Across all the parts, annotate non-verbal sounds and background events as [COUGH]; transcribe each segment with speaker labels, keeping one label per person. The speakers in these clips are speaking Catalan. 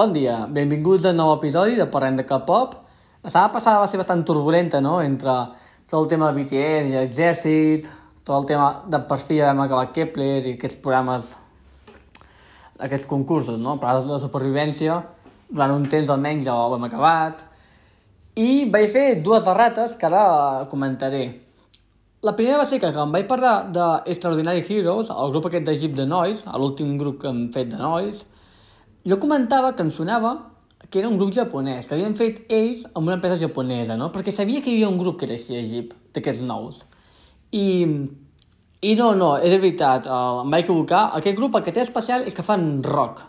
Speaker 1: Bon dia, benvinguts a un nou episodi de Parlem de K-pop. La setmana passada va ser bastant turbulenta, no?, entre tot el tema de BTS i l'exèrcit, tot el tema de per fi ja vam acabar Kepler i aquests programes, aquests concursos, no?, per de supervivència, durant un temps almenys ja ho hem acabat. I vaig fer dues errates que ara comentaré. La primera va ser que quan vaig parlar d'Extraordinary Heroes, el grup aquest d'Egip de Nois, l'últim grup que hem fet de Nois, jo comentava que em sonava que era un grup japonès, que havien fet ells amb una empresa japonesa, no? Perquè sabia que hi havia un grup que era així a Egip, d'aquests nous. I, I no, no, és veritat, uh, em vaig equivocar. Aquest grup el que té especial és que fan rock.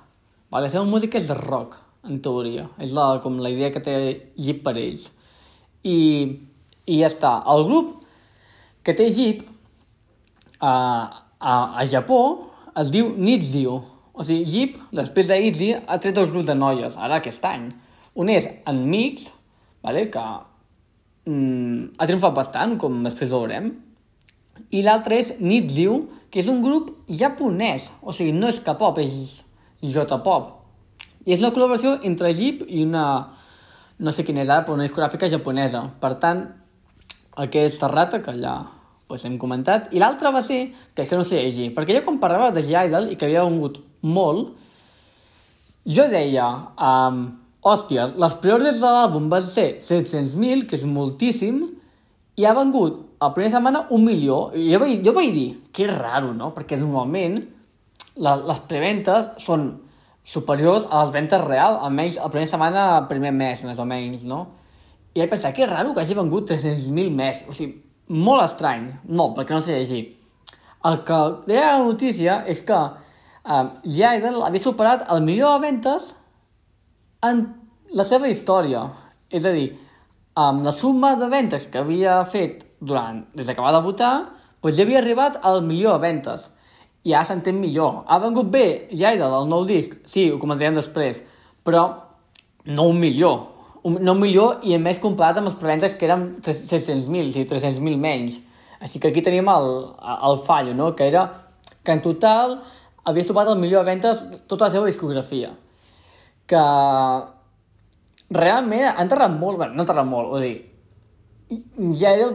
Speaker 1: Vale? La seva música és rock, en teoria. És la, com la idea que té Egip per ells. I, i ja està. El grup que té Egip a, a, a Japó es diu Nizio, o sigui, Jeep, després d'Itzy, ha tret dos grups de noies, ara aquest any. Un és en Mix, vale, que mm, ha triomfat bastant, com després veurem. I l'altre és Nitziu, que és un grup japonès. O sigui, no és K-pop, és J-pop. I és una col·laboració entre Jeep i una... No sé quina és ara, però una discogràfica japonesa. Per tant, aquesta rata que ja pues, hem comentat. I l'altre va ser, que això no sé llegir, perquè jo quan parlava de G-Idol i que havia vengut molt, jo deia, um, hòstia, les prioritats de l'àlbum van ser 700.000, que és moltíssim, i ha vengut a la primera setmana un milió. I jo vaig, jo vaig dir, que és raro, no? Perquè normalment la, les preventes són superiors a les ventes reals, almenys la primera setmana, el primer mes, més o menys, no? I vaig pensar, que raro que hagi vengut 300.000 més. O sigui, molt estrany. No, perquè no sé llegir. El que deia la notícia és que um, Jaidel havia superat el millor de ventes en la seva història. És a dir, amb la suma de ventes que havia fet durant, des que va debutar, doncs ja havia arribat al milió de ventes. I ara s'entén millor. Ha vengut bé Jaidel, el nou disc? Sí, ho comentarem després. Però no un milió. Un, no milió i a més comparat amb les preventes que eren 700.000, o sigui, 300.000 menys. Així que aquí tenim el, el fallo, no? Que era que en total havia superat el milió de ventes tota la seva discografia. Que realment ha enterrat molt, bueno, no ha enterrat molt, o dir, ja era,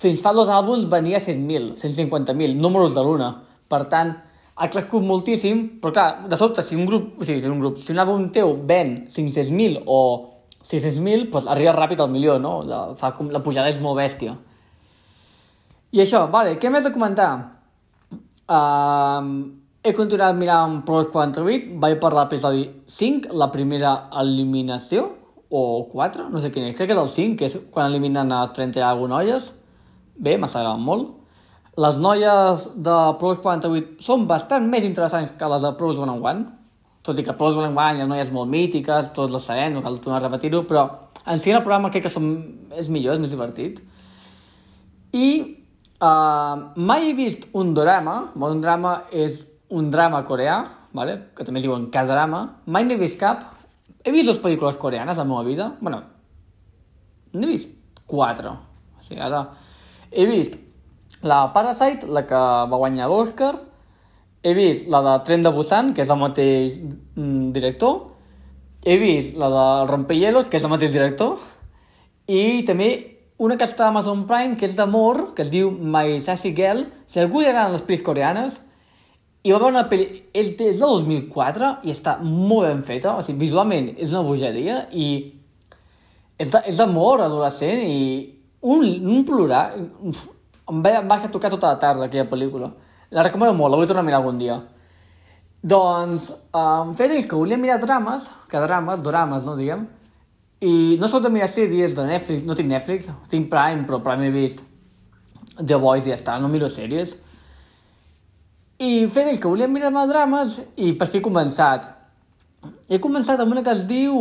Speaker 1: fins fa dos àlbums venia 100.000, 150.000, números de l'una. Per tant, ha crescut moltíssim, però clar, de sobte, si un grup, o sigui, si un grup, si un àlbum teu ven 500.000 o 600.000, doncs arriba ràpid al milió, no? La, fa com, la pujada és molt bèstia. I això, vale, què més de comentar? Uh, he continuat mirant Pros 48, vaig per l'episodi 5, la primera eliminació, o 4, no sé quin és, crec que és el 5, que és quan eliminen a 30 i alguna noies. Bé, m'ha agradat molt. Les noies de Pros 48 són bastant més interessants que les de Pros 101, tot i que Pros 101 hi ha noies molt mítiques, tots les sabem, no cal tornar a repetir-ho, però en si el programa crec que som, és millor, és més divertit. I uh, mai he vist un drama, un drama és un drama coreà, vale? que també es diuen K-drama, mai n'he vist cap. He vist dues pel·lícules coreanes a la meva vida. bueno, n'he vist quatre. O sigui, ara... He vist la Parasite, la que va guanyar l'Oscar, he vist la de Tren de Busan, que és el mateix mm, director, he vist la de Rompehielos, que és el mateix director, i també una que està a Amazon Prime, que és d'amor, que es diu My Sassy Girl. Si algú li agraden les pel·lis coreanes, i va veure una pel·li... És de 2004 i està molt ben feta. O sigui, visualment és una bogeria i és d'amor adolescent i un, un plorar... Em va, em va tocar tota la tarda aquella pel·lícula. La recomano molt, la vull tornar a mirar algun dia. Doncs, um, temps que volia mirar drames, que drames, drames, no diguem, i no soc de mirar sèries de Netflix, no tinc Netflix, tinc Prime, però Prime he vist The Voice i ja està, no miro sèries. I feia que volia mirar més drames i per fi he començat. He començat amb una que es diu...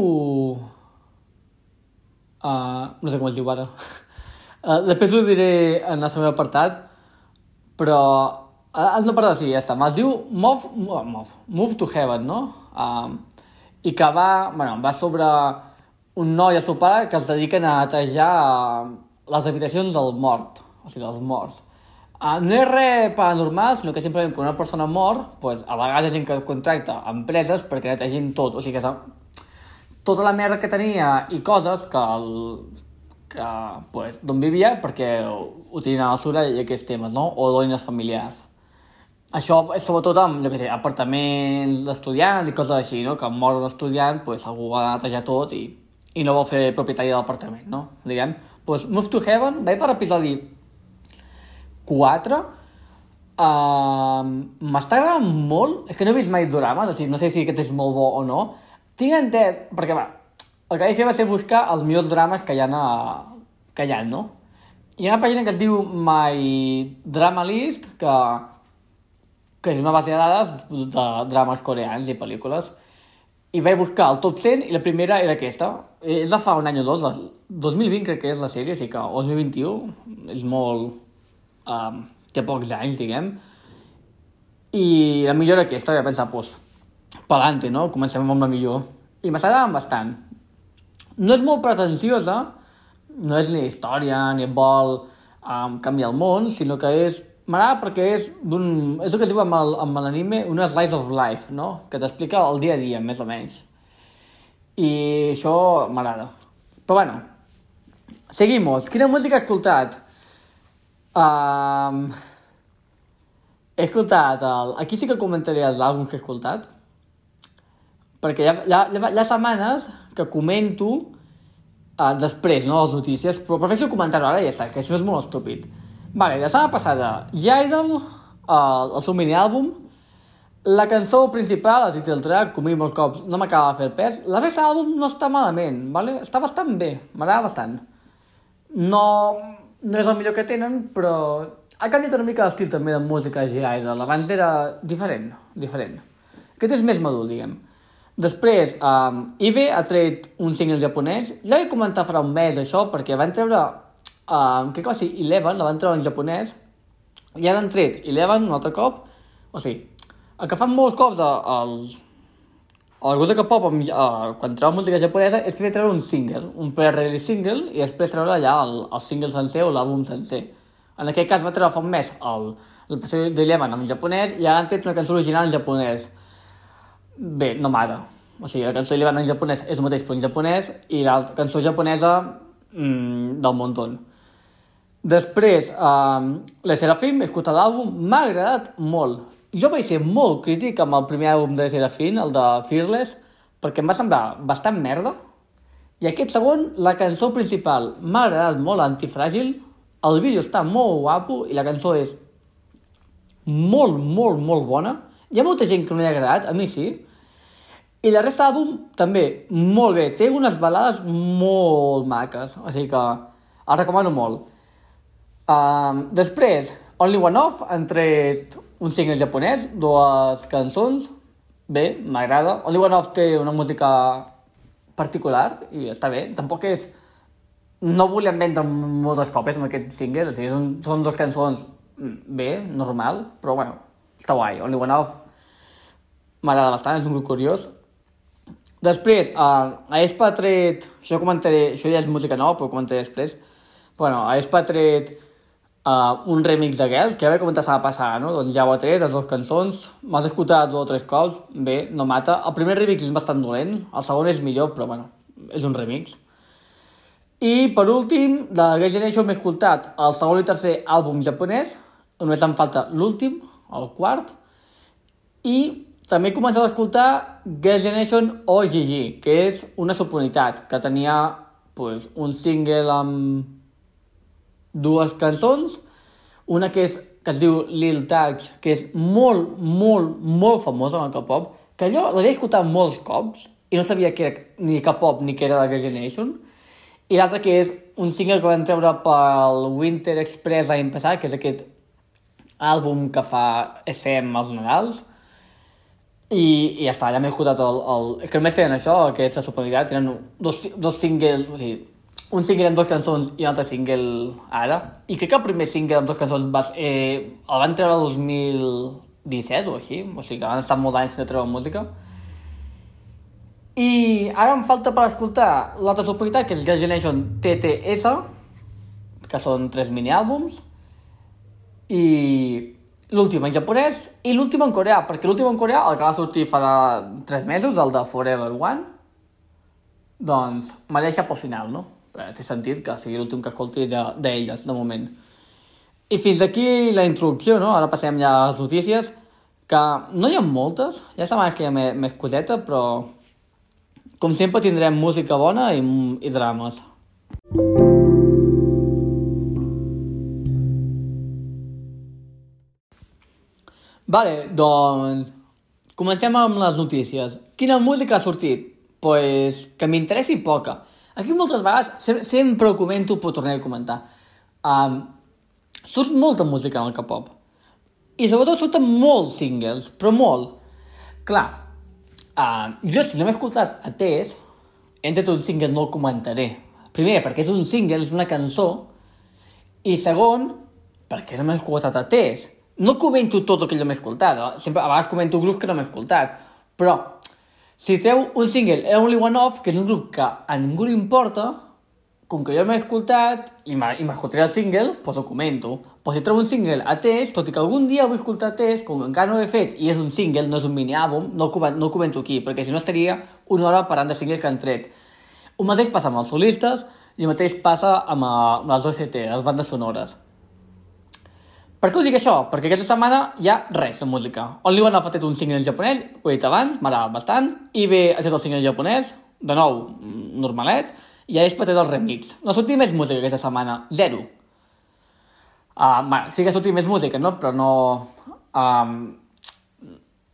Speaker 1: Uh, no sé com es diu ara. Uh, [LAUGHS] després ho diré en el meu apartat, però... Uh, no, perdó, sí, ja està. Es diu Move, Move, Move to Heaven, no? Uh, I que va, bueno, va sobre un noi i el seu pare que es dediquen a netejar les habitacions del mort, o sigui, dels morts. Uh, no és res paranormal, sinó que simplement quan una persona mort, pues, a vegades hi ha gent que contracta empreses perquè netegin tot. O sigui que tota la merda que tenia i coses que, el, que pues, d'on vivia perquè ho tenien a la basura i aquests temes, no? O d'oines familiars. Això és sobretot amb, jo què sé, apartaments d'estudiants i coses així, no? Que mor un estudiant, pues, algú va netejar tot i, i no vol fer propietari de l'apartament, no? Diguem. Pues, Move to Heaven, vaig per episodi 4, Uh, M'està agradant molt, és que no he vist mai drames, o sigui, no sé si aquest és molt bo o no. Tinc entès, perquè va, el que vaig fer va ser buscar els millors drames que hi ha, a, que hi ha no? Hi ha una pàgina que es diu My Drama List, que, que és una base de dades de drames coreans i pel·lícules. I vaig buscar el top 100 i la primera era aquesta. És de fa un any o dos, 2020 crec que és la sèrie, sigui que 2021 és molt... Um, té pocs anys, diguem, i la millor aquesta, vaig pensar, doncs, pelante, no? Comencem amb la millor. I m'agradaven bastant. No és molt pretensiosa, no és ni història, ni vol um, canviar el món, sinó que és... M'agrada perquè és. És el que es diu amb l'anime una slice of life, no? Que t'explica el dia a dia, més o menys. I això m'agrada. Però bueno, seguimos. Quina música has escoltat? Um, he escoltat... El... Aquí sí que comentaré els àlbums que he escoltat. Perquè hi ha, hi ha, hi ha setmanes que comento uh, després, no, les notícies, però prefereixo comentar-ho ara i ja està, que això és molt estúpid. Vale, la setmana passada, Jaidel, uh, el seu mini-àlbum, la cançó principal, el title track, com molts cops, no m'acaba de fer el pes. La resta de l'àlbum no està malament, vale? està bastant bé, m'agrada bastant. No, no és el millor que tenen, però ha canviat una mica l'estil també de música G Idol. Abans era diferent, diferent. Aquest és més madur, diguem. Després, um, Ibe ha tret un single japonès. Ja vaig comentar fa un mes això, perquè van treure, um, crec que va ser Eleven, la van treure en japonès, i ara han tret Eleven un altre cop. O sigui, el que fan molts cops els, el grup de K-pop, uh, quan treu música japonesa, és que treure un single, un pre-release single, i després treure allà el, el single sencer o l'àlbum sencer. En aquest cas va treure fa un mes el, el passeig de Lleman en japonès i ara han tret una cançó original en japonès. Bé, no m'agrada. O sigui, la cançó de Lleman en japonès és el mateix però en japonès i la cançó japonesa mmm, del muntó. Després, eh, la Serafim, he escoltat l'àlbum, m'ha agradat molt jo vaig ser molt crític amb el primer àlbum de Serafín, el de Fearless, perquè em va semblar bastant merda. I aquest segon, la cançó principal, m'ha agradat molt, Antifràgil. El vídeo està molt guapo i la cançó és molt, molt, molt bona. Hi ha molta gent que no li ha agradat, a mi sí. I la resta d'àlbum també molt bé. Té unes balades molt maques, o sigui que el recomano molt. Uh, després, Only One Off han tret un single japonès, dues cançons, bé, m'agrada. Only One Off té una música particular i està bé. Tampoc és... No volien vendre moltes còpies amb aquest single, o sigui, són, són dues cançons mm, bé, normal, però bueno, està guai. Only One Off m'agrada bastant, és un grup curiós. Després, uh, a Espa ha tret... Això comentaré... Això ja és música nova, però comentaré després. Bueno, a Espa ha tret uh, un remix de Girls, que ja vaig comentar la passada, no? Doncs ja ho ha tret, les dues cançons, m'has escoltat dos o tres cops, bé, no mata. El primer remix és bastant dolent, el segon és millor, però bueno, és un remix. I per últim, de Girls' Generation m'he escoltat el segon i tercer àlbum japonès, només em falta l'últim, el quart, i també he començat a escoltar Girls' Generation OGG, que és una subunitat que tenia pues, un single amb dues cançons, una que, és, que es diu Lil Touch, que és molt, molt, molt famosa en el K-pop, que jo l'havia escoltat molts cops i no sabia que era ni K-pop ni que era de Girl Generation, i l'altra que és un single que van treure pel Winter Express l'any passat, que és aquest àlbum que fa SM als Nadals, i, i ja està, ja m'he escoltat el, el... És que només tenen això, aquesta superioritat, tenen dos, dos singles, o sigui, un single amb dues cançons i un altre single ara. I crec que el primer single amb dues cançons va, eh, el van treure el 2017 o així, o sigui que han estat molts anys de treure música. I ara em falta per escoltar l'altra subunitat, que és Girls' Generation TTS, que són tres mini-àlbums, i l'últim en japonès i l'últim en coreà, perquè l'últim en coreà, el que va sortir farà tres mesos, el de Forever One, doncs deixat pel final, no? Però té sentit que sigui l'últim que escolti d'elles, de, moment. I fins aquí la introducció, no? Ara passem ja a les notícies, que no hi ha moltes, ja setmanes que hi ha més, més coseta, però com sempre tindrem música bona i, i drames. Vale, doncs comencem amb les notícies. Quina música ha sortit? Pues que m'interessi poca. Aquí moltes vegades sempre, sempre ho comento, però tornaré a comentar. Um, surt molta música en el K-pop. I sobretot surten molts singles, però molt. Clar, uh, jo si no m'he escoltat a Tess, entre un single no el comentaré. Primer, perquè és un single, és una cançó, i segon, perquè no m'he escoltat a Tess. No comento tot el que jo m'he escoltat, sempre, a vegades comento grups que no m'he escoltat, però si treu un single Only One Off, que és un grup que a ningú li importa, com que jo m'he escoltat i m'escoltaré el single, doncs ho comento. Però si trobo un single a test, tot i que algun dia vull escoltar test, com encara no ho he fet, i és un single, no és un mini-àlbum, no, no ho comento aquí, perquè si no estaria una hora parlant de singles que han tret. El mateix passa amb els solistes i el mateix passa amb, amb les OST, les bandes sonores. Per què us dic això? Perquè aquesta setmana hi ha res de música. Only One ha fet un single en japonès, ho he dit abans, m'agrada bastant, i bé, ha fet el single en japonès, de nou, normalet, i ja és paté del remix. No ha sortit més música aquesta setmana, zero. Uh, bé, sí que ha sortit més música, no? Però no... Um,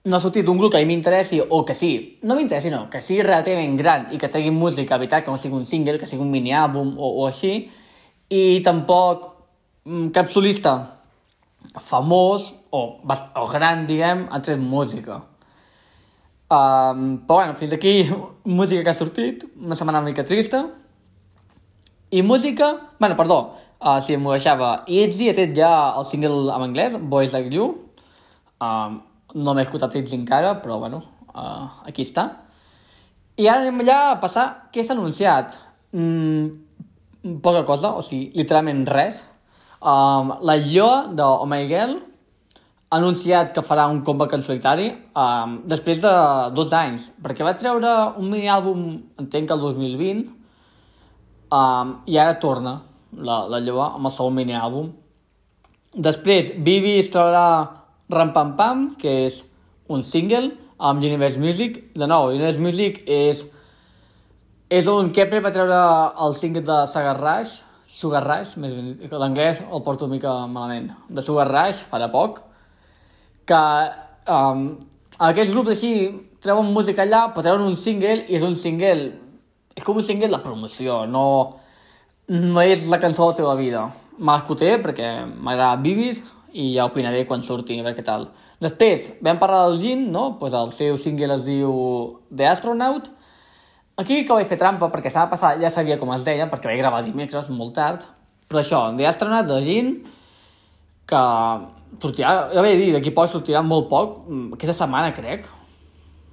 Speaker 1: no ha sortit un grup que a mi m'interessi o que sí, no m'interessi, no, que sigui relativament gran i que tregui música, evitar que no sigui un single, que sigui un mini-àlbum o, o així, i tampoc mm, cap solista famós o, o gran, diguem, ha tret música. Um, però bueno, fins aquí [LAUGHS] música que ha sortit, una setmana una mica trista, i música... bueno, perdó, uh, si m'ho deixava. Itzy ha tret ja el single en anglès, Boys Like You. Uh, no m'he escoltat Itzy encara, però bueno, uh, aquí està. I ara anem allà a passar què s'ha anunciat. Mm, poca cosa, o sigui, literalment res. Um, la Lloa de Oh My Girl ha anunciat que farà un comeback en solitari um, després de dos anys, perquè va treure un mini-àlbum, entenc que el 2020, Um, I ara torna la, la lleva amb el segon mini-àlbum. Després, Bibi es trobarà Ram Pam Pam, que és un single amb Universe Music. De nou, Universe Music és, és un Kepler va treure el single de Sagar Rush, Sugar Rush, més ben dit, l'anglès el porto una mica malament, de Sugar Rush, farà poc, que um, aquests grups així treuen música allà, però treuen un single i és un single és com un single de promoció, no, no és la cançó de la teva vida. M'escoltaré perquè m'agrada Bibis i ja opinaré quan surti, a veure què tal. Després, vam parlar del Jin, no? Pues el seu single es diu The Astronaut. Aquí que vaig fer trampa perquè s'ha passat, ja sabia com es deia, perquè vaig gravar dimecres molt tard. Però això, The Astronaut de Jin, que sortirà, ja vaig dir, d'aquí poc sortirà molt poc, aquesta setmana crec.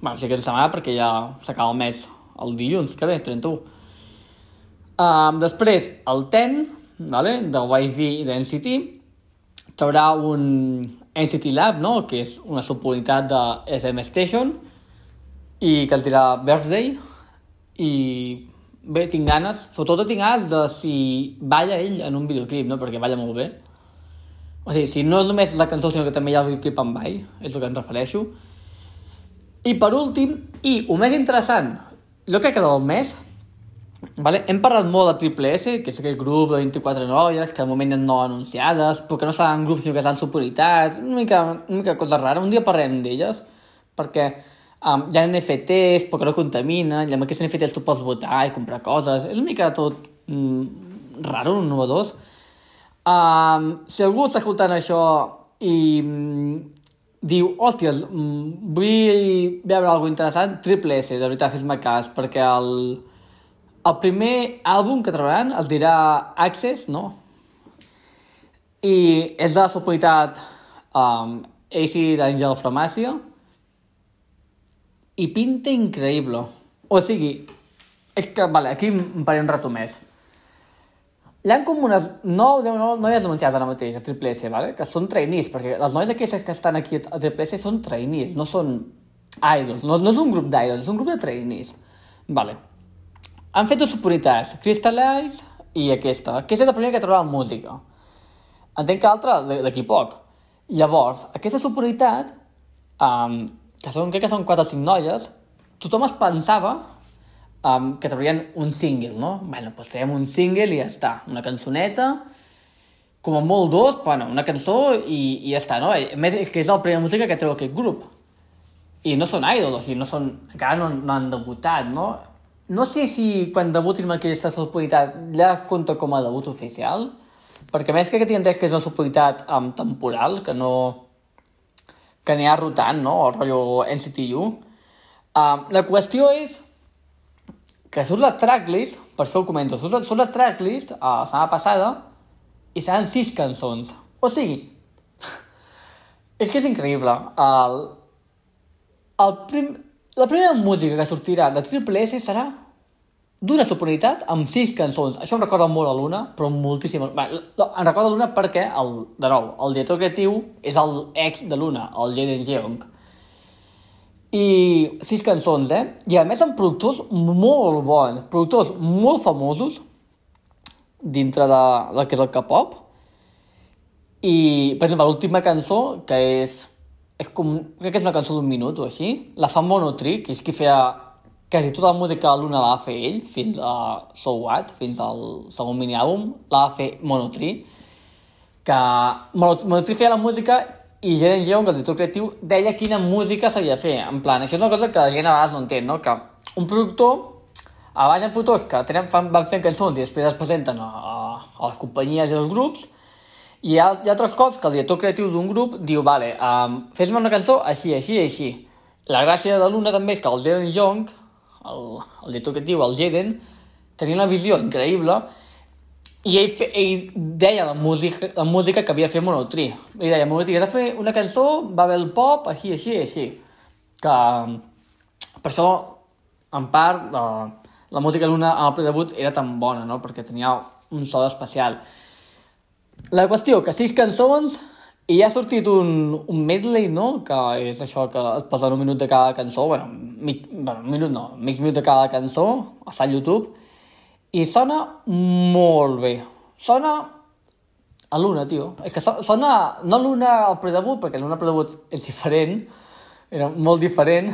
Speaker 1: Bueno, sí, aquesta setmana perquè ja s'acaba el mes el dilluns que ve, 31. Um, després, el TEN, vale, de YV i de NCT, traurà un NCT Lab, no? que és una subunitat de SM Station, i que el dirà Birthday, i bé, tinc ganes, sobretot tinc ganes de si balla ell en un videoclip, no? perquè balla molt bé. O sigui, si no és només la cançó, sinó que també hi ha el videoclip amb ball, és el que em refereixo. I per últim, i el més interessant, jo crec que del mes Vale? Hem parlat molt de Triple S, que és aquest grup de 24 noies, que al moment no anunciades, però que no seran grups sinó que estan superioritats, una mica, una mica cosa rara. Un dia parlem d'elles, perquè um, hi ha NFTs, però que no contaminen, i amb aquests NFTs tu pots votar i comprar coses. És una mica tot mm, raro, innovadors. Um, si algú està escoltant això i mm, diu, hòstia, mm, vull veure alguna interessant, Triple S, de veritat, fes-me cas, perquè el, el primer àlbum que trobaran es dirà Access, no? I és de la subunitat um, Acid Angel Asia i pinta increïble. O sigui, és que, vale, aquí em paré un rato més. Hi ha com unes 9 10 no, noies anunciades ara mateix a Triple S, vale? que són trainees, perquè les noies aquestes que estan aquí a Triple S són trainees, no són idols, no, no és un grup d'idols, és un grup de trainees. Vale. han fet dues oportunitats, Crystallize i aquesta. Aquesta és la primera que trobava música. Entenc que l'altra d'aquí poc. Llavors, aquesta oportunitat, um, que són, crec que són 4 o 5 noies, tothom es pensava um, que traurien un single, no? Bueno, doncs traiem un single i ja està. Una cançoneta, com a molt dos, bueno, una cançó i, i ja està, no? A més, és que és la primera música que treu aquest grup. I no són idols, o sigui, no són, encara no, no han debutat, no? No sé si quan debutin amb aquesta subpolitat ja es compta com a debut oficial, perquè més que tinc entès que és una subpolitat um, temporal, que no... que ha rotant, no?, el rotllo NCTU. Um, la qüestió és que surt la tracklist, per això ho comento, surt, surt la tracklist uh, la setmana passada i seran sis cançons. O sigui, [LAUGHS] és que és increïble. El, el prim, la primera música que sortirà de Triple S serà d'una subunitat amb sis cançons. Això em recorda molt a l'una, però moltíssim. Bé, em recorda l'una perquè, el, de nou, el director creatiu és el ex de l'una, el Jaden Jeong. I sis cançons, eh? I a més amb productors molt bons, productors molt famosos dintre de, del que és el K-pop. I, per exemple, l'última cançó, que és és com, crec que és una cançó d'un minut o així, la fa Monotri, que és qui feia quasi tota la música de l'una la va fer ell, fins a So What, fins al segon mini-àlbum, la va fer Monotri, que Monotri feia la música i Jaden Jeong, el director creatiu, deia quina música s'havia de fer. En plan, això és una cosa que la gent a vegades no entén, no? Que un productor, abans de productors que tenen, fan, van fent cançons i després es presenten a, a, les companyies i als grups, i hi ha, hi ha altres cops que el director creatiu d'un grup diu, vale, um, fes-me una cançó així, així, així. La gràcia de l'una també és que el Jaden Jong, el, el director creatiu, el Jaden, tenia una visió increïble i ell, fe, ell deia la música, la música que havia fet Monotri. Ell deia, Monotri, has de fer una cançó, va bé el pop, així, així, així. Que per això, en part, la, la música l'una al debut era tan bona, no? perquè tenia un so especial. La qüestió, que sis cançons i ha sortit un, un medley, no?, que és això que es posa un minut de cada cançó, bueno, mig, bueno, minut no, mig minut de cada cançó, a YouTube, i sona molt bé. Sona a l'una, tio. És que sona, no l'una al predebut, perquè l'una al predebut és diferent, era molt diferent,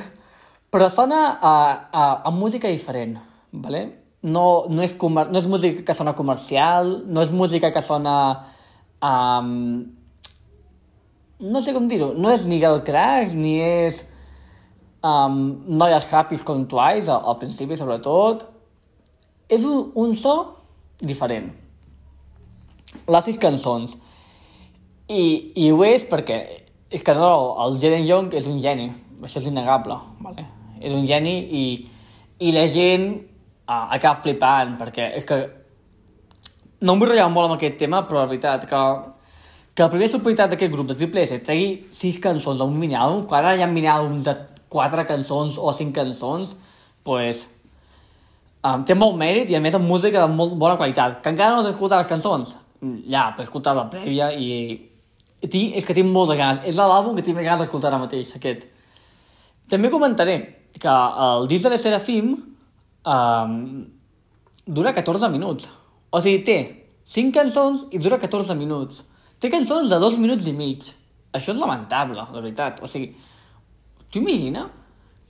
Speaker 1: però sona a, a, a música diferent, ¿vale? No, no, és comer, no és música que sona comercial, no és música que sona Um, no sé com dir-ho, no és ni el Crash, ni és um, noies happy com Twice, al, al principi sobretot. És un, un so diferent. Les sis cançons. I, I ho és perquè és que no, el Jaden Young és un geni, això és innegable, vale? és un geni i, i la gent uh, acaba flipant, perquè és que no em vull ratllar molt amb aquest tema, però la veritat que, que la primera subunitat d'aquest grup de Triple S tregui sis cançons a un mini-àlbum, quan ara hi ha mini-àlbums de quatre cançons o cinc cançons, pues, um, té molt mèrit i a més amb música de molt bona qualitat. Que encara no has escoltat les cançons? Ja, però he escoltat la prèvia i, tinc, és que tinc moltes ganes. És l'àlbum que tinc més ganes d'escoltar ara mateix, aquest. També comentaré que el disc de la Serafim um, dura 14 minuts. O sigui, té 5 cançons i dura 14 minuts. Té cançons de 2 minuts i mig. Això és lamentable, de veritat. O sigui, tu imagina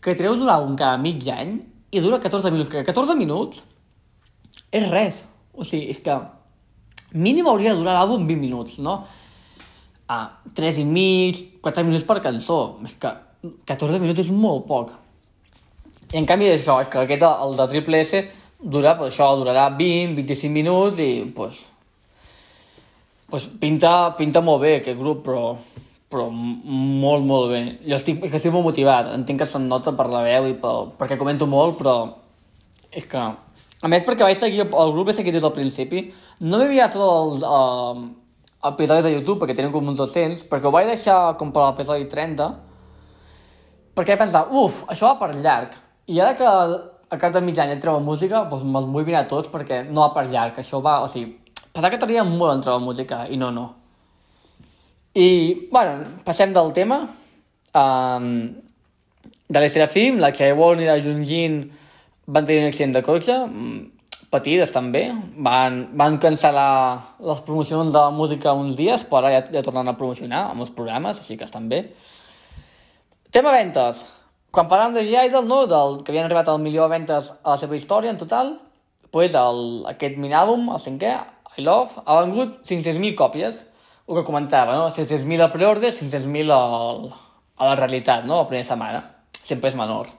Speaker 1: que treus un àlbum cada mig any i dura 14 minuts, que 14 minuts és res. O sigui, és que mínim hauria de durar l'àlbum 20 minuts, no? Ah, 3 i mig, 4 minuts per cançó. És que 14 minuts és molt poc. I en canvi això, és que aquest, el de Triple S, dura, pues, això durarà 20, 25 minuts i pues, pues, pinta, pinta molt bé aquest grup, però, però molt, molt bé. Jo estic, és que estic molt motivat, entenc que se'n nota per la veu i pel, perquè comento molt, però és que... A més, perquè vaig seguir, el grup he seguit des del principi, no m'he mirat tots els uh, episodis de YouTube, perquè tenen com uns 200, perquè ho vaig deixar com per l'episodi 30, perquè he pensat, uf, això va per llarg. I ara que a cap de mig et treuen música, doncs me'ls vull mirar tots perquè no va per llarg, això va, o sigui, pensava que tardaria molt en treure música i no, no. I, bueno, passem del tema. Um, de la Serafim, la Chaewon i la Junjin van tenir un accident de cotxe, mm, petit, estan bé. Van, van cancel·lar les promocions de la música uns dies, però ara ja, ja tornen a promocionar amb els programes, així que estan bé. Tema ventes. Quan parlàvem de G-Idol, no, del, que havien arribat al milió de ventes a la seva història en total, pues el, aquest mini-àlbum, el cinquè, I Love, ha vengut 500.000 còpies, el que comentava, no? 500.000 a preordre, 500.000 a la realitat, no? La primera setmana. Sempre és menor.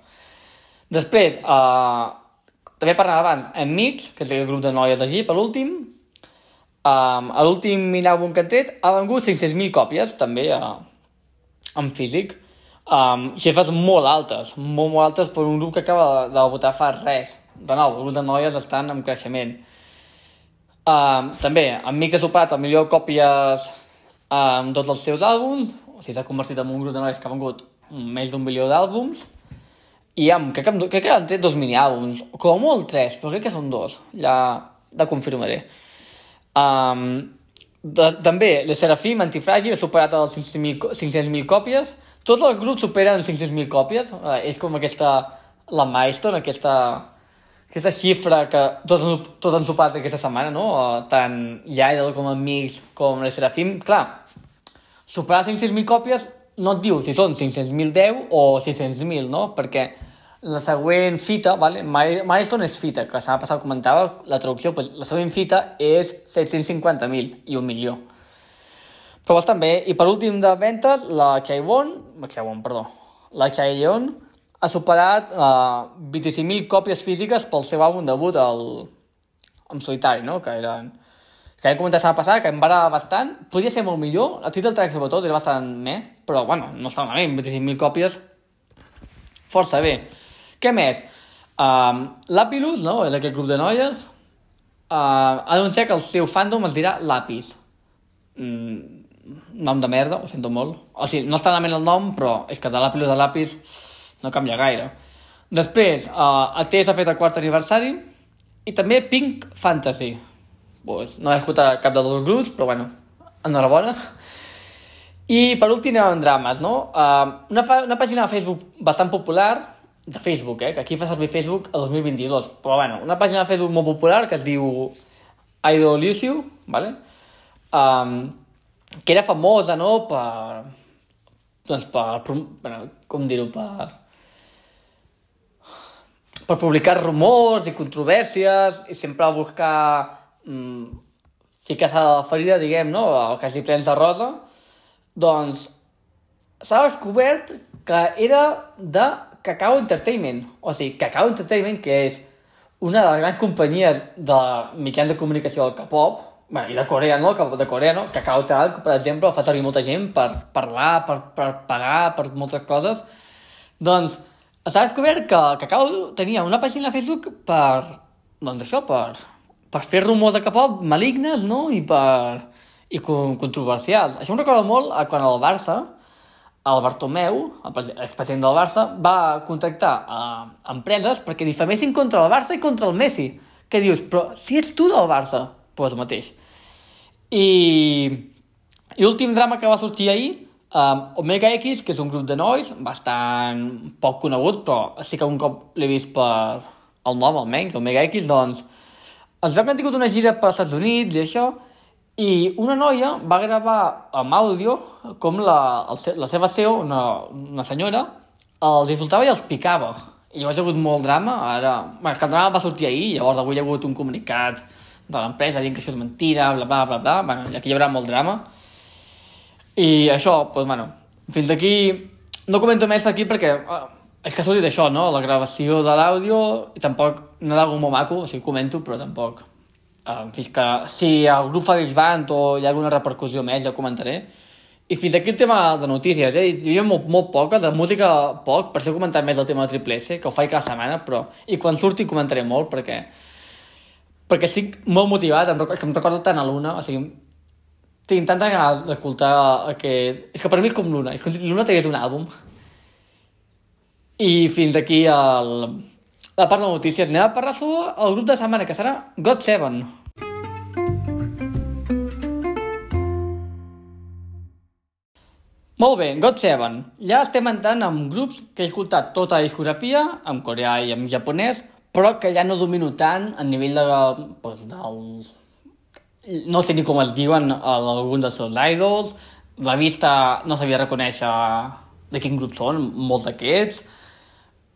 Speaker 1: Després, eh, també parlàvem abans, en Mix, que és el grup de noies de Jeep, l'últim, um, l'últim mini-àlbum que han tret ha vengut 500.000 còpies, també, uh, en físic um, xifres molt altes, molt, molt altes per un grup que acaba de, de votar fa res. De nou, el grup de noies estan en creixement. Um, també, en Mick ha superat el de còpies amb um, tots els seus àlbums, o sigui, s'ha convertit en un grup de noies que ha vengut més d'un milió d'àlbums, i amb, crec, que, crec que han tret dos mini-àlbums, com molt tres, però crec que són dos, ja la confirmaré. Um, de, també, la Serafim Antifràgil ha superat els 500.000 500 còpies, tots els grups superen 500.000 còpies. Eh, és com aquesta... La milestone, aquesta, aquesta xifra que tots, tots han superat aquesta setmana, no? Eh, tant Idol com Amics com la Serafim. Clar, superar 500.000 còpies no et diu si són 500.010 o 600.000, no? Perquè la següent fita, vale? milestone és fita, que s'ha passat comentava, la traducció, pues, la següent fita és 750.000 i un milió. Però també, i per últim de ventes, la Chaiwon, Chaiwon, perdó, la Chaiwon ha superat uh, 25.000 còpies físiques pel seu àlbum debut el, en solitari, no? que eren que hem comentat la passada, que em va bastant, podia ser molt millor, el títol track sobretot era bastant meh, però bueno, no està malament, 25.000 còpies, força bé. Què més? Um, Lapilus, no?, és aquest grup de noies, uh, ha anunciat que el seu fandom es dirà Lapis. Mm, nom de merda, ho sento molt. O sigui, no està malament el nom, però és que de l'àpis a l'àpis no canvia gaire. Després, uh, AT s'ha fet el quart aniversari i també Pink Fantasy. Pues, no he escoltat cap dels dos grups, però bueno, enhorabona. I per últim anem amb drames, no? Uh, una, una pàgina de Facebook bastant popular, de Facebook, eh, que aquí fa servir Facebook el 2022, però bueno, una pàgina de Facebook molt popular que es diu Idolusiu, ¿vale? Um, que era famosa, no?, per... doncs per... Bueno, com dir-ho, per... per publicar rumors i controvèrsies i sempre buscar mm, ficar-se a la ferida, diguem, no?, o quasi plens de rosa, doncs s'ha descobert que era de Cacao Entertainment. O sigui, Cacao Entertainment, que és una de les grans companyies de mitjans de comunicació del K-pop, Bé, i de Corea, no? De Corea, no? Cacao Talk, per exemple, fa servir molta gent per parlar, per, per pagar, per moltes coses. Doncs s'ha descobert que Cacao tenia una pàgina a Facebook per, doncs això, per, per fer rumors de K-pop malignes, no? I per... i controversials. Això em recorda molt a quan el Barça, el Bartomeu, expresident del Barça, va contactar a empreses perquè difamessin contra el Barça i contra el Messi. Què dius? Però si ets tu del Barça, pues mateix. I, i l'últim drama que va sortir ahir, um, Omega X, que és un grup de nois bastant poc conegut, però sí que un cop l'he vist per el nom, almenys, Omega X, doncs que han tingut una gira per Estats Units i això, i una noia va gravar amb àudio com la, el, la seva CEO, una, una senyora, els insultava i els picava. I llavors hi ha hagut molt drama, ara... Bé, és que el drama va sortir ahir, llavors avui hi ha hagut un comunicat de l'empresa dient que això és mentira, bla, bla, bla, bla. I aquí hi haurà molt drama. I això, doncs, bueno, fins aquí... No comento més aquí perquè eh, és que ha sortit això, no? La gravació de l'àudio i tampoc no és molt maco, o sigui, comento, però tampoc. Eh, fins que si el grup fa disband o hi ha alguna repercussió més, ja comentaré. I fins aquí el tema de notícies, eh? Hi havia molt, molt poca, de música poc, per això he comentat més el tema de Triple S, que ho faig cada setmana, però... I quan surti comentaré molt, perquè perquè estic molt motivat, em, recordo, em recordo tant a l'una, o sigui, tinc tanta ganes d'escoltar aquest... És que per mi és com l'una, és com si l'una tragués un àlbum. I fins aquí el... la part de notícies. Anem a parlar sobre el grup de setmana, que serà God Seven. Molt bé, God Seven. Ja estem entrant amb grups que he escoltat tota la discografia, en coreà i en japonès, però que ja no domino tant a nivell de, pues, dels... No sé ni com es diuen alguns dels seus idols, la vista no sabia reconèixer de quin grup són, molts d'aquests,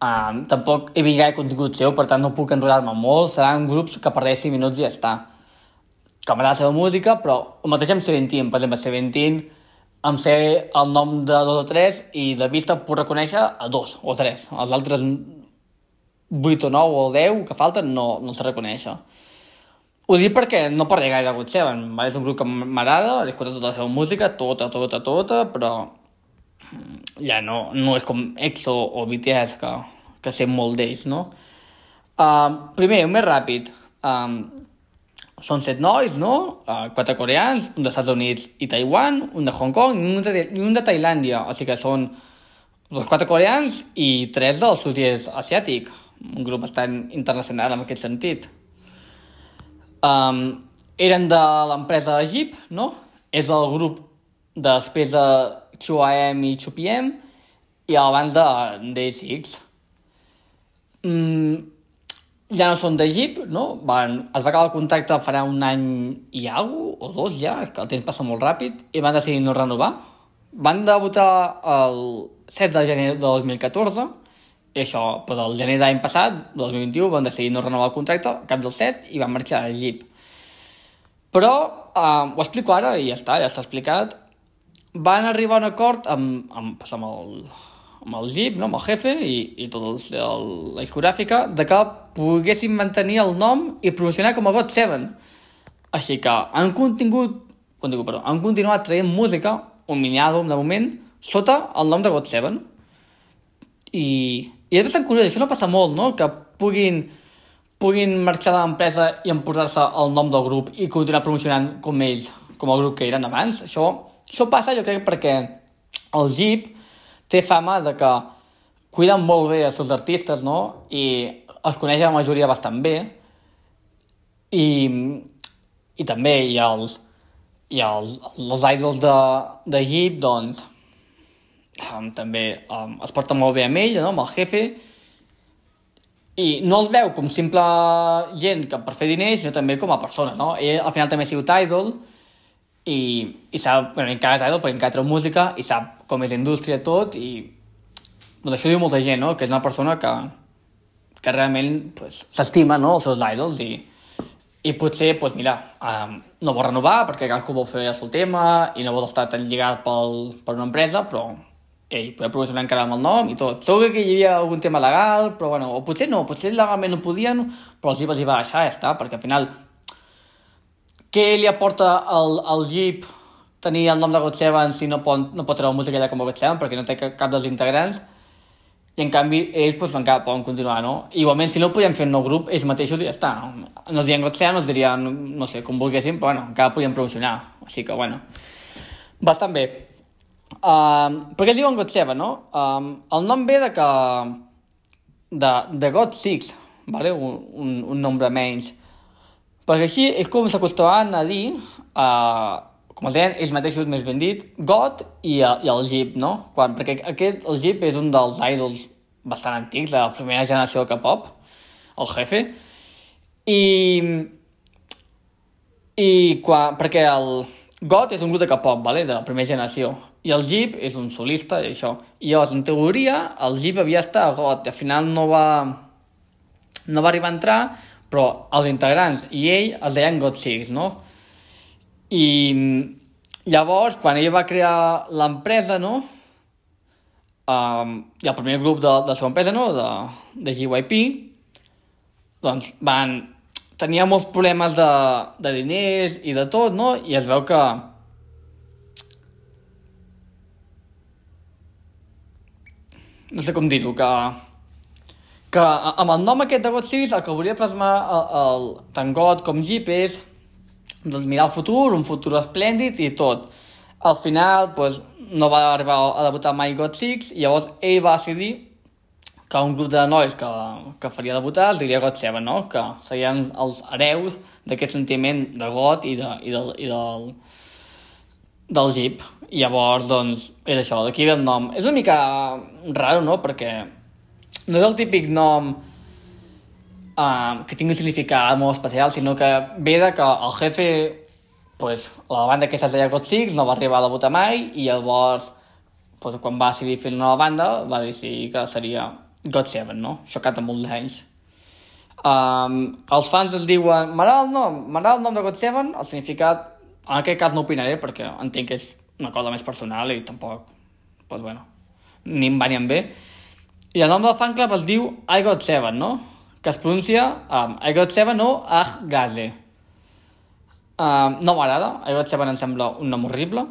Speaker 1: um, tampoc he vist gaire contingut seu, per tant no puc enrotllar-me molt, seran grups que per 5 minuts i ja està. Que m'agrada la seva música, però el mateix amb Seventeen, per exemple, Seventeen em sé el nom de dos o tres i de vista puc reconèixer a dos o tres. Els altres 8 o 9 o 10 que falten no, no els reconèixer. Ho dic perquè no parlé gaire de God Seven, vale? és un grup que m'agrada, he escoltat tota la seva música, tota, tota, tota, però ja no, no és com EXO o BTS que, que sé molt d'ells, no? Uh, primer, un més ràpid. Um, són set nois, no? Uh, quatre coreans, un dels Estats Units i Taiwan, un de Hong Kong i un de, i un de Tailàndia. O sigui que són els quatre coreans i tres del sud-est asiàtic. Un grup bastant internacional en aquest sentit. Um, eren de l'empresa Jeep, no? És el grup després de 2AM i 2PM i abans de D6. Mm, ja no són d'Egip, no? Van, es va acabar el contracte farà un any i alguna o dos ja, és que el temps passa molt ràpid, i van decidir no renovar. Van debutar el 7 de gener de 2014, i això, però el gener d'any passat, 2021, van decidir no renovar el contracte, cap del 7, i van marxar a Egip. Però, eh, ho explico ara i ja està, ja està explicat, van arribar a un acord amb, amb, amb el, amb el GIP, no? amb el jefe i, i el, la discogràfica, de que poguessin mantenir el nom i promocionar com a God Seven. Així que han contingut, contingut perdó, han continuat traient música, un mini àlbum de moment, sota el nom de God Seven. I, i és bastant curiós, això no passa molt, no? Que puguin, puguin marxar de l'empresa i emportar-se el nom del grup i continuar promocionant com ells, com el grup que eren abans. Això això passa, jo crec, perquè el Jeep té fama de que cuiden molt bé els seus artistes, no? I els coneix la majoria bastant bé. I, i també hi ha els, ha els, els idols de, de Jeep, doncs, um, també um, es porta molt bé amb ell, no? amb el jefe, i no els veu com simple gent que per fer diners, sinó també com a persones, no? Ell al final també ha sigut idol, i, i sap, bueno, encara és idol perquè encara treu música i sap com és la indústria tot i doncs això diu molta gent, no? que és una persona que, que realment pues, s'estima no? els seus idols i, i potser, pues, mira, um, no vol renovar perquè cadascú vol fer el seu tema i no vol estar tan lligat pel, per una empresa, però ell poder promocionar encara amb el nom i tot. Segur que hi havia algun tema legal, però bueno, o potser no, potser legalment no podien, però els hi va deixar, ja està, perquè al final què li aporta al, al Jeep tenir el nom de God Seven si no pot, no pot treure música allà com a God Seven perquè no té cap dels integrants i en canvi ells pues, encara poden continuar, no? Igualment, si no podien fer un nou grup, ells mateixos ja està. No es dirien God Seven, no es dirien, no sé, com volguessin, però bueno, encara podien promocionar. Així que, bueno, bastant bé. Um, per què es diuen God Seven, no? Um, el nom ve de que... de, de God Six, vale? un, un, un nombre menys. Perquè així és com s'acostumaven a dir, uh, com els deien ells mateixos més ben dit, God i, i el Jeep, no? Quan, perquè aquest, el Jeep és un dels idols bastant antics, la primera generació de K-pop, el jefe, i, i quan, perquè el God és un grup de K-pop, vale? de la primera generació, i el Jeep és un solista i això. I llavors, en teoria, el Jeep havia estat a God, i al final no va, no va arribar a entrar però els integrants i ell es deien God Six, no? I llavors, quan ell va crear l'empresa, no? Um, I el primer grup de, de la seva empresa, no? De, de GYP, doncs van... Tenia molts problemes de, de diners i de tot, no? I es veu que... No sé com dir-ho, que que amb el nom aquest de God Series el que volia plasmar el, el, tant God com Jeep és doncs, mirar el futur, un futur esplèndid i tot. Al final pues, no va arribar a debutar mai God Six i llavors ell va decidir que un grup de nois que, que faria debutar es diria God Seven, no? que serien els hereus d'aquest sentiment de God i, de, i, del, i del, del Jeep. I llavors, doncs, és això, d'aquí ve el nom. És una mica raro, no?, perquè no és el típic nom uh, que tingui un significat molt especial, sinó que ve de que el jefe, pues, la banda que es deia God Six no va arribar a debutar mai i llavors, pues, quan va decidir fer una nova banda, va decidir que seria God Seven, no? Això cata molts anys. Um, els fans es diuen m'agrada el nom, m'agrada el nom de God Seven, el significat, en aquest cas no opinaré perquè entenc que és una cosa més personal i tampoc, pues bueno, ni em va ni em ve. I el nom del fan club es diu I Got Seven, no? Que es pronuncia um, I Got Seven o Ah Gaze. Um, no m'agrada, I Got Seven em sembla un nom horrible.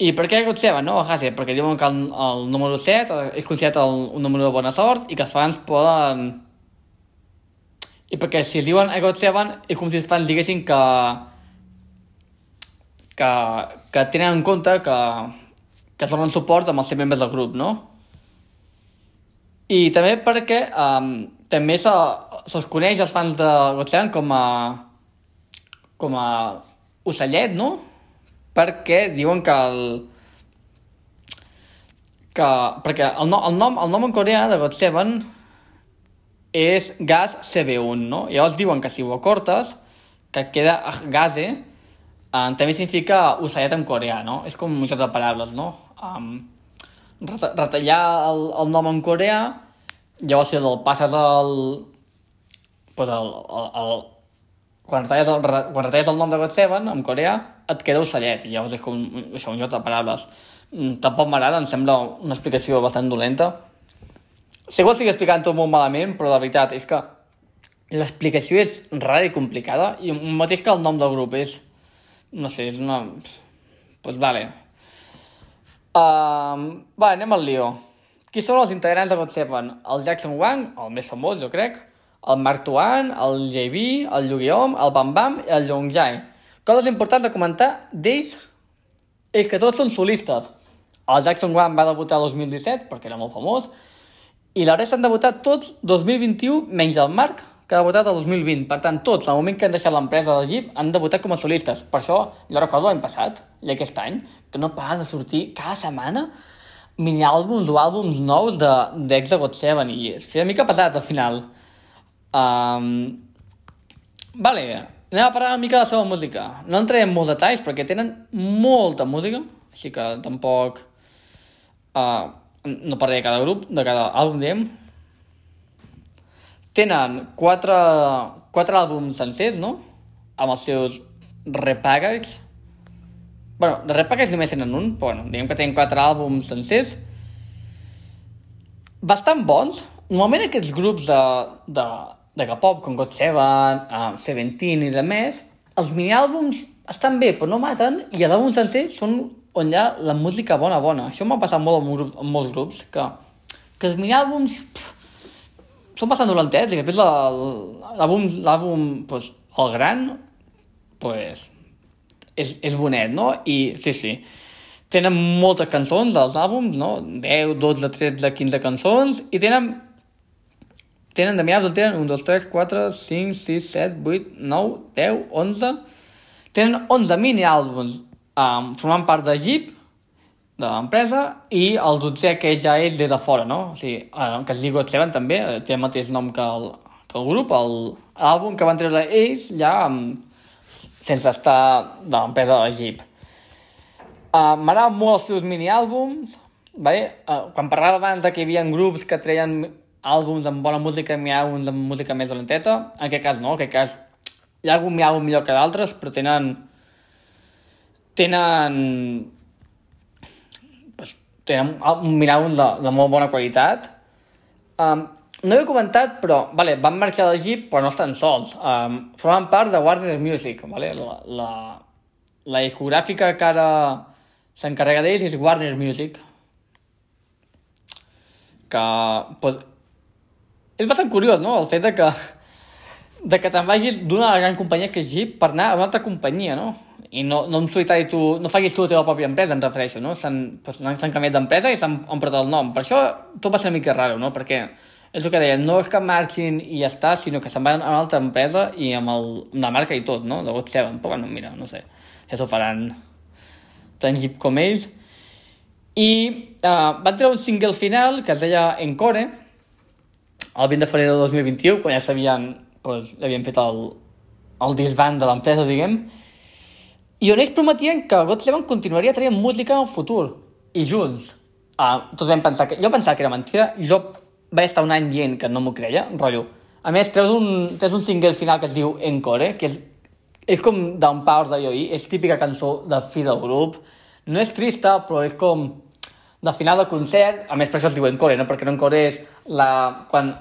Speaker 1: I per què I Got Seven, no? Gaze, perquè diuen que el, el número 7 és considerat el, un número de bona sort i que els fans poden i perquè si es diuen I got seven és com si els fans diguessin que que, que tenen en compte que, que donen suport amb els set membres del grup, no? I també perquè um, també se'ls se coneix els fans de Seven com a com a ocellet, no? Perquè diuen que el que, perquè el, no, el, nom, el nom en coreà de God Seven és gas CB1, no? Llavors diuen que si ho acortes, que queda gase, um, també significa ocellet en coreà, no? És com un joc de paraules, no? Um, retallar el, el nom en coreà, llavors si el passes al... Pues el, el, el, quan, retalles el, quan retalles el nom de God Seven en coreà, et queda ocellet, llavors és com això, un joc de paraules. Mm, tampoc m'agrada, em sembla una explicació bastant dolenta Sé que ho estic explicant tot molt malament, però la veritat és que l'explicació és rara i complicada i el mateix que el nom del grup és... No sé, és una... Doncs pues vale. Uh, va, anem al lío. Qui són els integrants de God Seven? El Jackson Wang, el més famós, jo crec, el Mark Tuan, el JB, el Yu-Gi-Oh, el Bam Bam i el Yongjai. Coses importants de comentar d'ells és que tots són solistes. El Jackson Wang va debutar el 2017 perquè era molt famós i la resta han debutat tots 2021, menys el Marc, que ha debutat el 2020. Per tant, tots, al moment que han deixat l'empresa de Jeep, han debutat com a solistes. Per això, jo recordo l'any passat, i aquest any, que no paren de sortir cada setmana mini-àlbums o àlbums nous d'ex de, de God Seven, i és una mica pesat al final. Um, vale, anem a parlar una mica de la seva música. No entraré en molts detalls perquè tenen molta música, així que tampoc... Uh, no parlaré de cada grup, de cada àlbum, diguem. Tenen quatre, quatre àlbums sencers, no? Amb els seus repackage. bueno, de repackage només tenen un, però bueno, diguem que tenen quatre àlbums sencers. Bastant bons. Normalment aquests grups de, de, de K-pop, com God Seven, uh, Seventeen i de més, els miniàlbums estan bé, però no maten, i els àlbums sencers són on hi ha la música bona, bona. Això m'ha passat molt amb, grup, amb molts grups, que, que els mini-àlbums són bastant dolentets, i després l'àlbum, pues, el gran, pues, és, és bonet, no? I sí, sí, tenen moltes cançons dels àlbums, no? 10, 12, 13, 15 cançons, i tenen tenen de mirades, tenen 1, 2, 3, 4, 5, 6, 7, 8, 9, 10, 11... Tenen 11 mini-àlbums um, formant part de Jeep, de l'empresa, i el 12 que ja és des de fora, no? O sigui, uh, que es diu God Seven també, eh, té el mateix nom que el, que el grup, l'àlbum que van treure ells ja um, sense estar de l'empresa de Jeep. Uh, M'agraden molt els seus mini-àlbums, vale? uh, quan parlava abans de que hi havia grups que treien àlbums amb bona música i àlbums amb música més dolenteta, en aquest cas no, en aquest cas hi ha algun àlbum millor que d'altres, però tenen tenen tenen un mirall de, de molt bona qualitat um, no he comentat, però vale, van marxar Jeep, però no estan sols. Um, formen part de Warner Music, vale? la, la, la discogràfica que ara s'encarrega d'ells és Warner Music. Que pues, és bastant curiós, no?, el fet de que, de que te'n vagis d'una de les grans companyies que és Jeep per anar a una altra companyia, no? I no, no en solitari tu, no facis tu la teva pròpia empresa, em refereixo, no? S'han pues, canviat d'empresa i s'han portat el nom. Per això tot va ser una mica raro, no? Perquè és el que deia, no és que marxin i ja està, sinó que se'n van a una altra empresa i amb, el, amb la marca i tot, no? De God Seven. Però bueno, mira, no sé, ja s'ho faran tan jeep com ells. I uh, van treure un single final que es deia Encore, el 20 de febrer del 2021, quan ja s'havien pues, havien fet el, el disband de l'empresa, diguem, i on ells prometien que God Seven continuaria traient música en el futur, i junts. Uh, tots vam pensar que... Jo pensava que era mentida, jo vaig estar un any dient que no m'ho creia, rotllo. A més, treus un, treus un single final que es diu Encore, que és, és com Down Power de Yoi, és típica cançó de fi del grup. No és trista, però és com de final de concert, a més per això es diu Encore, no? perquè Encore és la... quan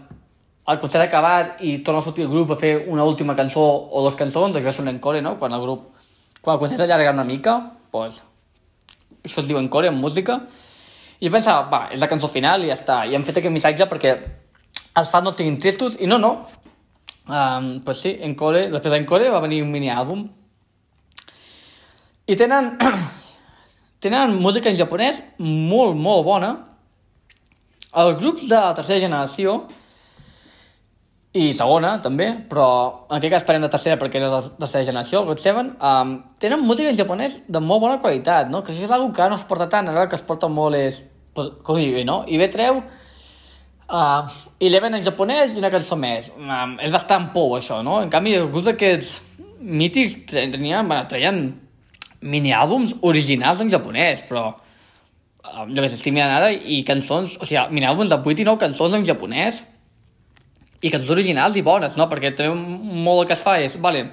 Speaker 1: el concert ha acabat i torna a sortir el grup a fer una última cançó o dues cançons, això és un encore, no? Quan el grup... Quan el concert allarga una mica, doncs... Això es diu encore en música. I jo pensava, va, és la cançó final i ja està. I hem fet aquest missatge perquè els fans no estiguin tristos. I no, no. Um, pues sí, encore, després d'encore va venir un mini-àlbum. I tenen... [CLEARS THROAT] tenen música en japonès molt, molt bona. Els grups de tercera generació i segona, també, però en aquest cas parlem de tercera perquè és de tercera generació, God Seven, um, tenen música en japonès de molt bona qualitat, no? Que és una que no es porta tant, ara el que es porta molt és... Com ve, no? Ve treu uh, Eleven en japonès i una cançó més. Um, és bastant pou, això, no? En canvi, alguns d'aquests mítics tenien, bueno, traien mini-àlbums originals en japonès, però um, jo que estic mirant ara, i cançons, o sigui, mini-àlbums de 8 i 9 cançons en japonès, i cançons originals i bones, no? Perquè també molt el que es fa és, vale,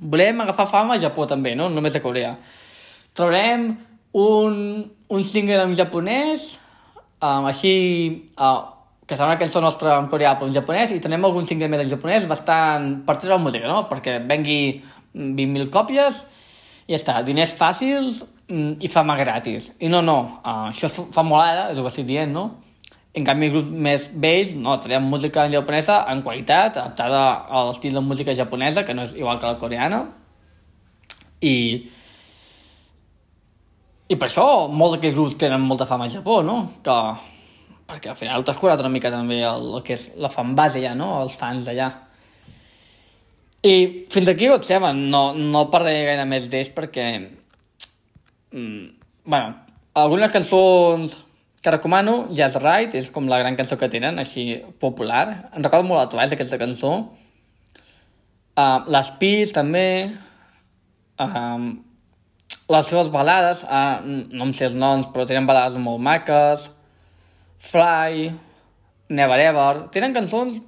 Speaker 1: volem agafar fama a Japó també, no? Només a Corea. Traurem un, un single en japonès, um, així, uh, que serà una cançó nostra en coreà però en japonès, i tenem algun single més en japonès bastant per treure música, no? Perquè vengui 20.000 còpies i ja està, diners fàcils mm, i fama gratis. I no, no, uh, això fa molt ara, és el que estic dient, no? En canvi, grups més vells, no, traiem música japonesa en qualitat, adaptada a l'estil de música japonesa, que no és igual que la coreana. I, i per això molts d'aquests grups tenen molta fama al Japó, no? Que, perquè al final t'has curat una mica també el, el que és la fan base allà, no? Els fans d'allà. I fins aquí ho saben, no, no parlaré gaire més d'ells perquè... Mm, bueno, algunes cançons que recomano, Just Right, és com la gran cançó que tenen, així popular. Em recordo molt a Twice, aquesta cançó. Uh, les Peace, també. Uh, les seves balades, uh, no em sé els noms, però tenen balades molt maques. Fly, Never Ever... Tenen cançons...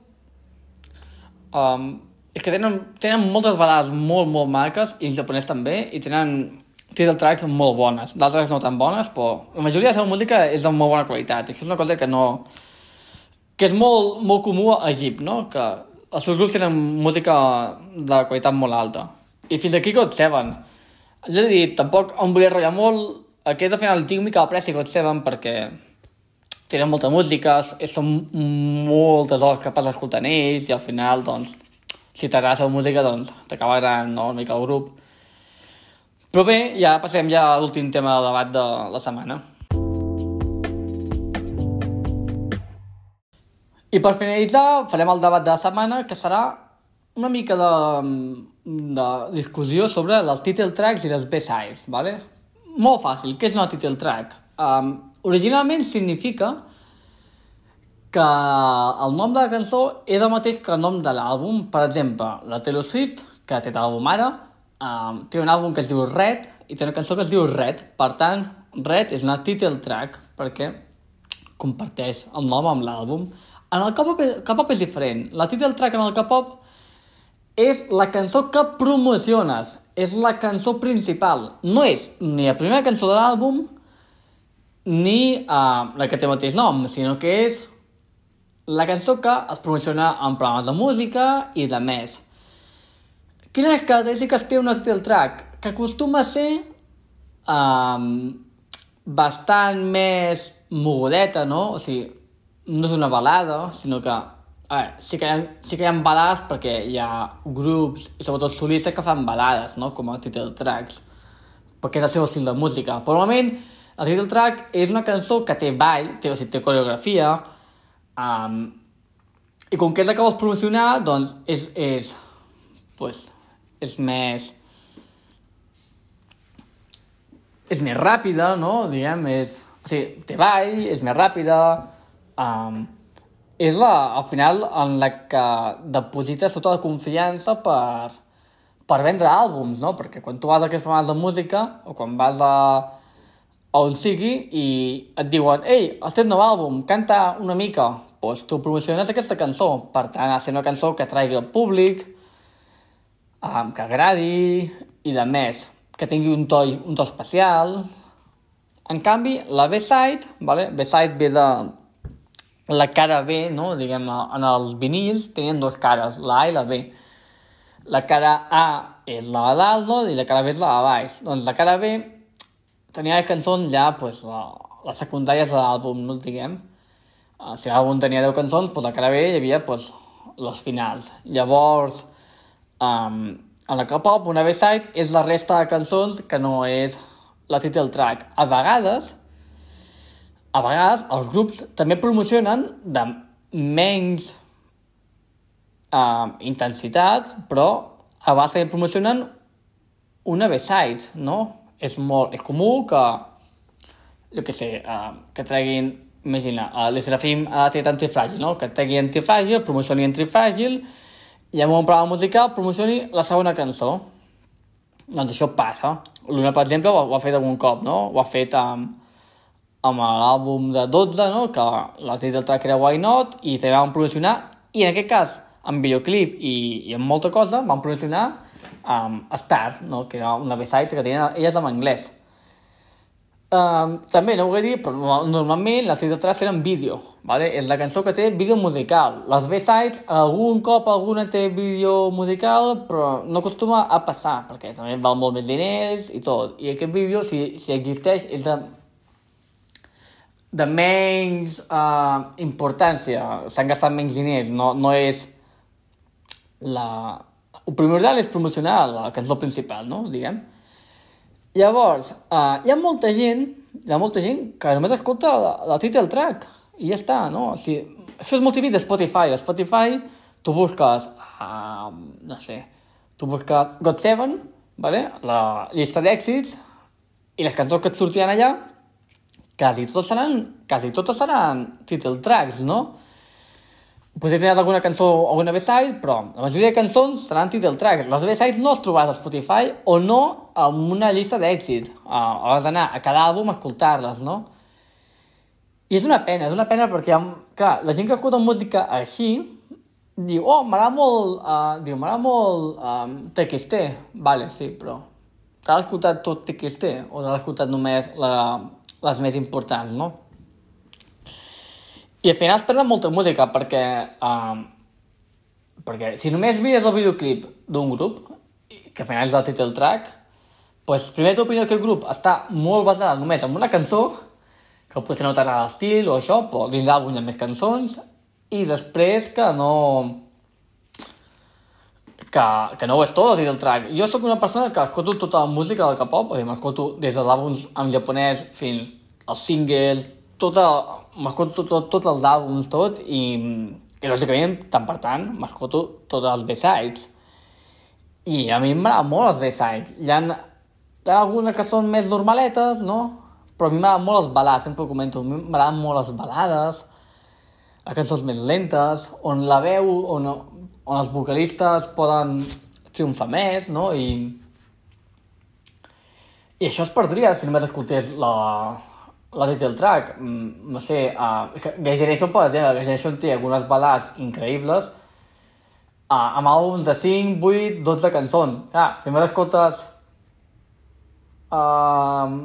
Speaker 1: Um, és que tenen, tenen moltes balades molt, molt maques, i en japonès també, i tenen title tracks molt bones, d'altres no tan bones, però la majoria de la seva música és de molt bona qualitat. Això és una cosa que no... que és molt, molt comú a Egip, no? Que els seus grups tenen música de qualitat molt alta. I fins aquí God Seven. És a dir, tampoc em volia rotllar molt. Aquest al final tinc mica pressi God Seven perquè tenen molta música, són moltes hores que passes escoltant ells i al final, doncs, si t'agrada la música, doncs t'acaba agradant no, una mica el grup. Però bé, ja passem ja a l'últim tema del debat de la setmana. I per finalitzar farem el debat de la setmana, que serà una mica de, de discussió sobre els title tracks i les B-sides, ¿vale? Molt fàcil, què és una title track? Um, originalment significa que el nom de la cançó és el mateix que el nom de l'àlbum. Per exemple, la Taylor Swift, que té l'àlbum ara, um, té un àlbum que es diu Red i té una cançó que es diu Red. Per tant, Red és una title track perquè comparteix el nom amb l'àlbum. En el K-pop és diferent. La title track en el K-pop és la cançó que promociones, és la cançó principal. No és ni la primera cançó de l'àlbum ni uh, la que té el mateix nom, sinó que és la cançó que es promociona en programes de música i de més. Quines característiques té una title track? Que acostuma a ser um, bastant més mogudeta, no? O sigui, no és una balada, sinó que... A veure, sí que, ha, sí que hi ha balades perquè hi ha grups, i sobretot solistes, que fan balades, no? Com a title tracks, perquè és el seu estil de música. Però normalment, el title track és una cançó que té ball, té, o sigui, té coreografia, um, i com que és la que vols promocionar, doncs és, és pues, és més... és més ràpida, no? Diguem, és... O sigui, té ball, és més ràpida, um, és la, al final en la que deposites tota la confiança per, per vendre àlbums, no? Perquè quan tu vas a aquests programes de música o quan vas a, a on sigui i et diuen «Ei, has tret nou àlbum, canta una mica», doncs tu promociones aquesta cançó. Per tant, ha una cançó que atraigui el públic, um, que agradi i de més, que tingui un to, un to especial. En canvi, la B-side, vale? B-side ve de la cara B, no? diguem, en els vinils tenien dues cares, la A i la B. La cara A és la de dalt, no? I la cara B és la de baix. Doncs la cara B tenia les cançons ja, pues, la, les secundàries de l'àlbum, no diguem. Uh, si l'àlbum tenia 10 cançons, pues, la cara B hi havia pues, les finals. Llavors, um, en la K-pop, una B-side és la resta de cançons que no és la title track. A vegades, a vegades els grups també promocionen de menys uh, intensitats, però a vegades també promocionen una B-side, no? És molt és comú que, jo què sé, uh, que treguin, imagina, uh, l'Esrafim ha tret antifràgil, no? Que tregui antifràgil, promocioni antifràgil, i en un programa musical promocioni la segona cançó. Doncs això passa. L'Una, per exemple, ho, ho ha fet algun cop, no? Ho ha fet amb, amb l'àlbum de 12, no? que la title track era Why Not, i també van promocionar, i en aquest cas, amb videoclip i, i amb molta cosa, van promocionar um, Star, no? que era una B-side que tenien elles en anglès. Um, també, no ho vull dir, però normalment les title tracks eren vídeo, vale? és la cançó que té vídeo musical. Les B-sides, algun cop alguna té vídeo musical, però no acostuma a passar, perquè també val molt més diners i tot. I aquest vídeo, si, si existeix, és de de menys uh, importància, s'han gastat menys diners, no, no és la... El primordial és promocionar la cançó principal, no? Diguem. Llavors, uh, hi ha molta gent, hi ha molta gent que només escolta la, la title track i ja està, no? O sigui, això és molt típic de Spotify. A Spotify tu busques, uh, no sé, tu busques God 7, vale? la llista d'èxits, i les cançons que et sortien allà quasi totes seran, quasi totes seran title tracks, no? Potser tindràs alguna cançó o alguna B-side, però la majoria de cançons seran title tracks. Les B-sides no les trobaràs a Spotify o no en una llista d'èxit. Uh, has d'anar a cada àlbum a escoltar-les, no? I és una pena, és una pena perquè, clar, la gent que escolta música així diu, oh, m'agrada molt, uh, diu, m'agrada molt um, TXT. Vale, sí, però t'has escoltat tot TXT o t'has escoltat només la, les més importants, no? I al final es perd molta música perquè, um, perquè si només mires el videoclip d'un grup, que al final és el title track, pues, primer t'opinió que el grup està molt basat només en una cançó, que potser no t'agrada l'estil o això, però dins l'àlbum hi ha més cançons, i després que no que, que no ho és tot, el track. Jo sóc una persona que escolto tota la música del K-pop, m'escolto des dels àlbums en japonès fins als singles, tota, m'escolto tot, tot, els àlbums, tot, i, i lògicament, tant per tant, m'escolto tots els B-sides. I a mi m'agraden molt els B-sides. Hi hi ha algunes que són més normaletes, no? Però a mi m'agraden molt les balades, sempre ho comento, m'agraden molt les balades, les cançons més lentes, on la veu, on, on els vocalistes poden triomfar més, no? I, i això es perdria si només escoltés la, la title track. Mm, no sé, uh, Generation, per exemple, Generation té algunes balades increïbles uh, amb àlbums de 5, 8, 12 cançons. Ah, si només escoltes uh,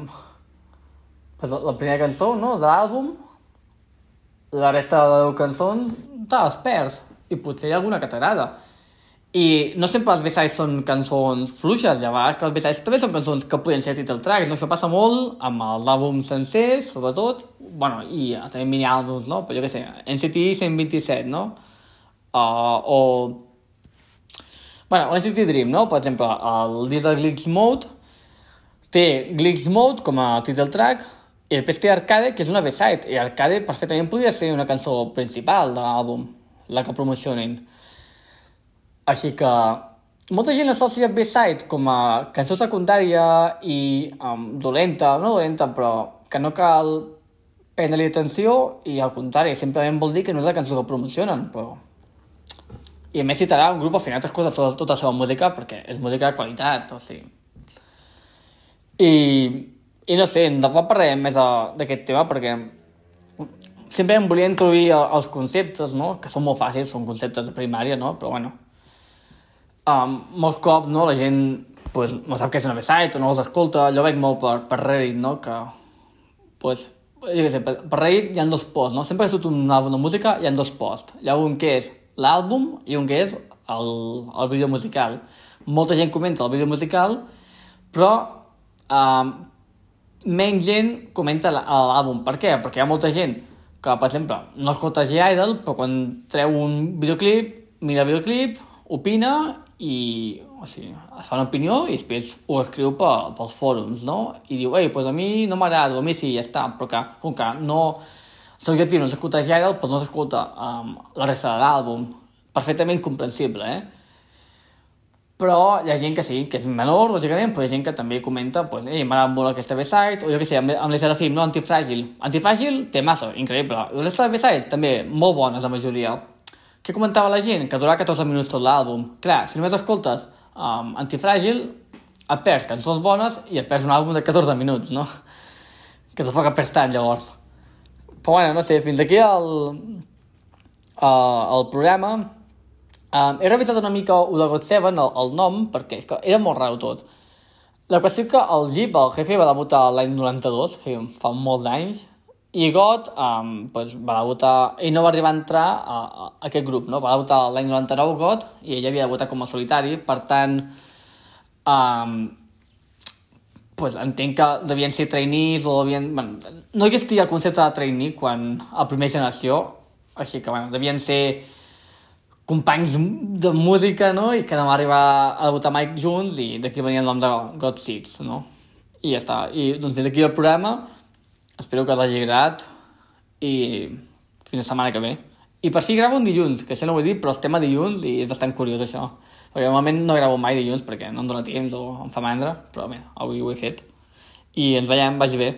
Speaker 1: pues la, la primera cançó no, de l'àlbum, la resta de 10 cançons te les perds i potser hi ha alguna que t'agrada. I no sempre els B-sides són cançons fluixes, ja vegades que els B-sides també són cançons que poden ser title tracks, no? Això passa molt amb els àlbums sencers, sobretot, bueno, i també mini-àlbums, no? Però jo què sé, NCT 127, no? Uh, o... Bueno, NCT Dream, no? Per exemple, el disc de Glitch Mode té Glitch Mode com a title track i després té Arcade, que és una B-side, i Arcade perfectament podria ser una cançó principal de l'àlbum la que promocionin. Així que molta gent associa B-Side com a cançó secundària i um, dolenta, no dolenta, però que no cal prendre-li atenció i al contrari, simplement vol dir que no és la cançó que promocionen, però... I a més citarà un grup al final escolta tota, tota la seva música perquè és música de qualitat, o sigui... I, i no sé, cop parlarem més d'aquest tema perquè sempre em volia introduir els conceptes, no? que són molt fàcils, són conceptes de primària, no? però bueno, um, molts cops no, la gent pues, no sap què és una website o no els escolta, jo veig molt per, per Reddit, no? que pues, jo sé, per, per Reddit hi ha dos posts, no? sempre que surt un àlbum de música hi ha dos posts, hi ha un que és l'àlbum i un que és el, el vídeo musical. Molta gent comenta el vídeo musical, però um, menys gent comenta l'àlbum. Per què? Perquè hi ha molta gent que, per exemple, no escolta G-Idol, però quan treu un videoclip, mira el videoclip, opina i o sigui, es fa una opinió i després ho escriu per, pels fòrums, no? I diu, ei, pues a mi no m'agrada, a mi sí, ja està, però que, com que no... El objectiu no s'escolta G-Idol, doncs no s'escolta um, la resta de l'àlbum. Perfectament comprensible, eh? però hi ha gent que sí, que és menor, lògicament, però hi ha gent que també comenta, pues, ei, m'agrada molt aquesta B-side, o jo què sé, amb, amb les Serafim, no, Antifràgil. Antifràgil té massa, increïble. La resta de B-sides també molt bones, la majoria. Què comentava la gent? Que durarà 14 minuts tot l'àlbum. Clar, si només escoltes um, Antifràgil, et perds cançons bones i et perds un àlbum de 14 minuts, no? Que tampoc et perds tant, llavors. Però bueno, no sé, fins aquí el, uh, el programa Um, he revisat una mica el de God Seven, el, el nom, perquè és que era molt raro tot. La qüestió que el Jeep, el jefe, va debutar l'any 92, fa, fa molts anys, i God um, pues, va debutar... Ell no va arribar a entrar a, a, aquest grup, no? Va debutar l'any 99 God, i ell havia debutat com a solitari, per tant... Um, pues, entenc que devien ser trainees o devien... Bueno, no existia el concepte de trainee quan a primera generació, així que bueno, devien ser companys de música, no? I que vam arribar a debutar mai junts i d'aquí venia el nom de God Six, no? I ja està. I doncs des d'aquí el programa, espero que us hagi agradat i fins la setmana que ve. I per si gravo un dilluns, que això no ho he dit, però estem a dilluns i és bastant curiós això. Perquè normalment no gravo mai dilluns perquè no em dóna temps o em fa mandra, però bé, avui ho he fet. I ens veiem, vagi bé.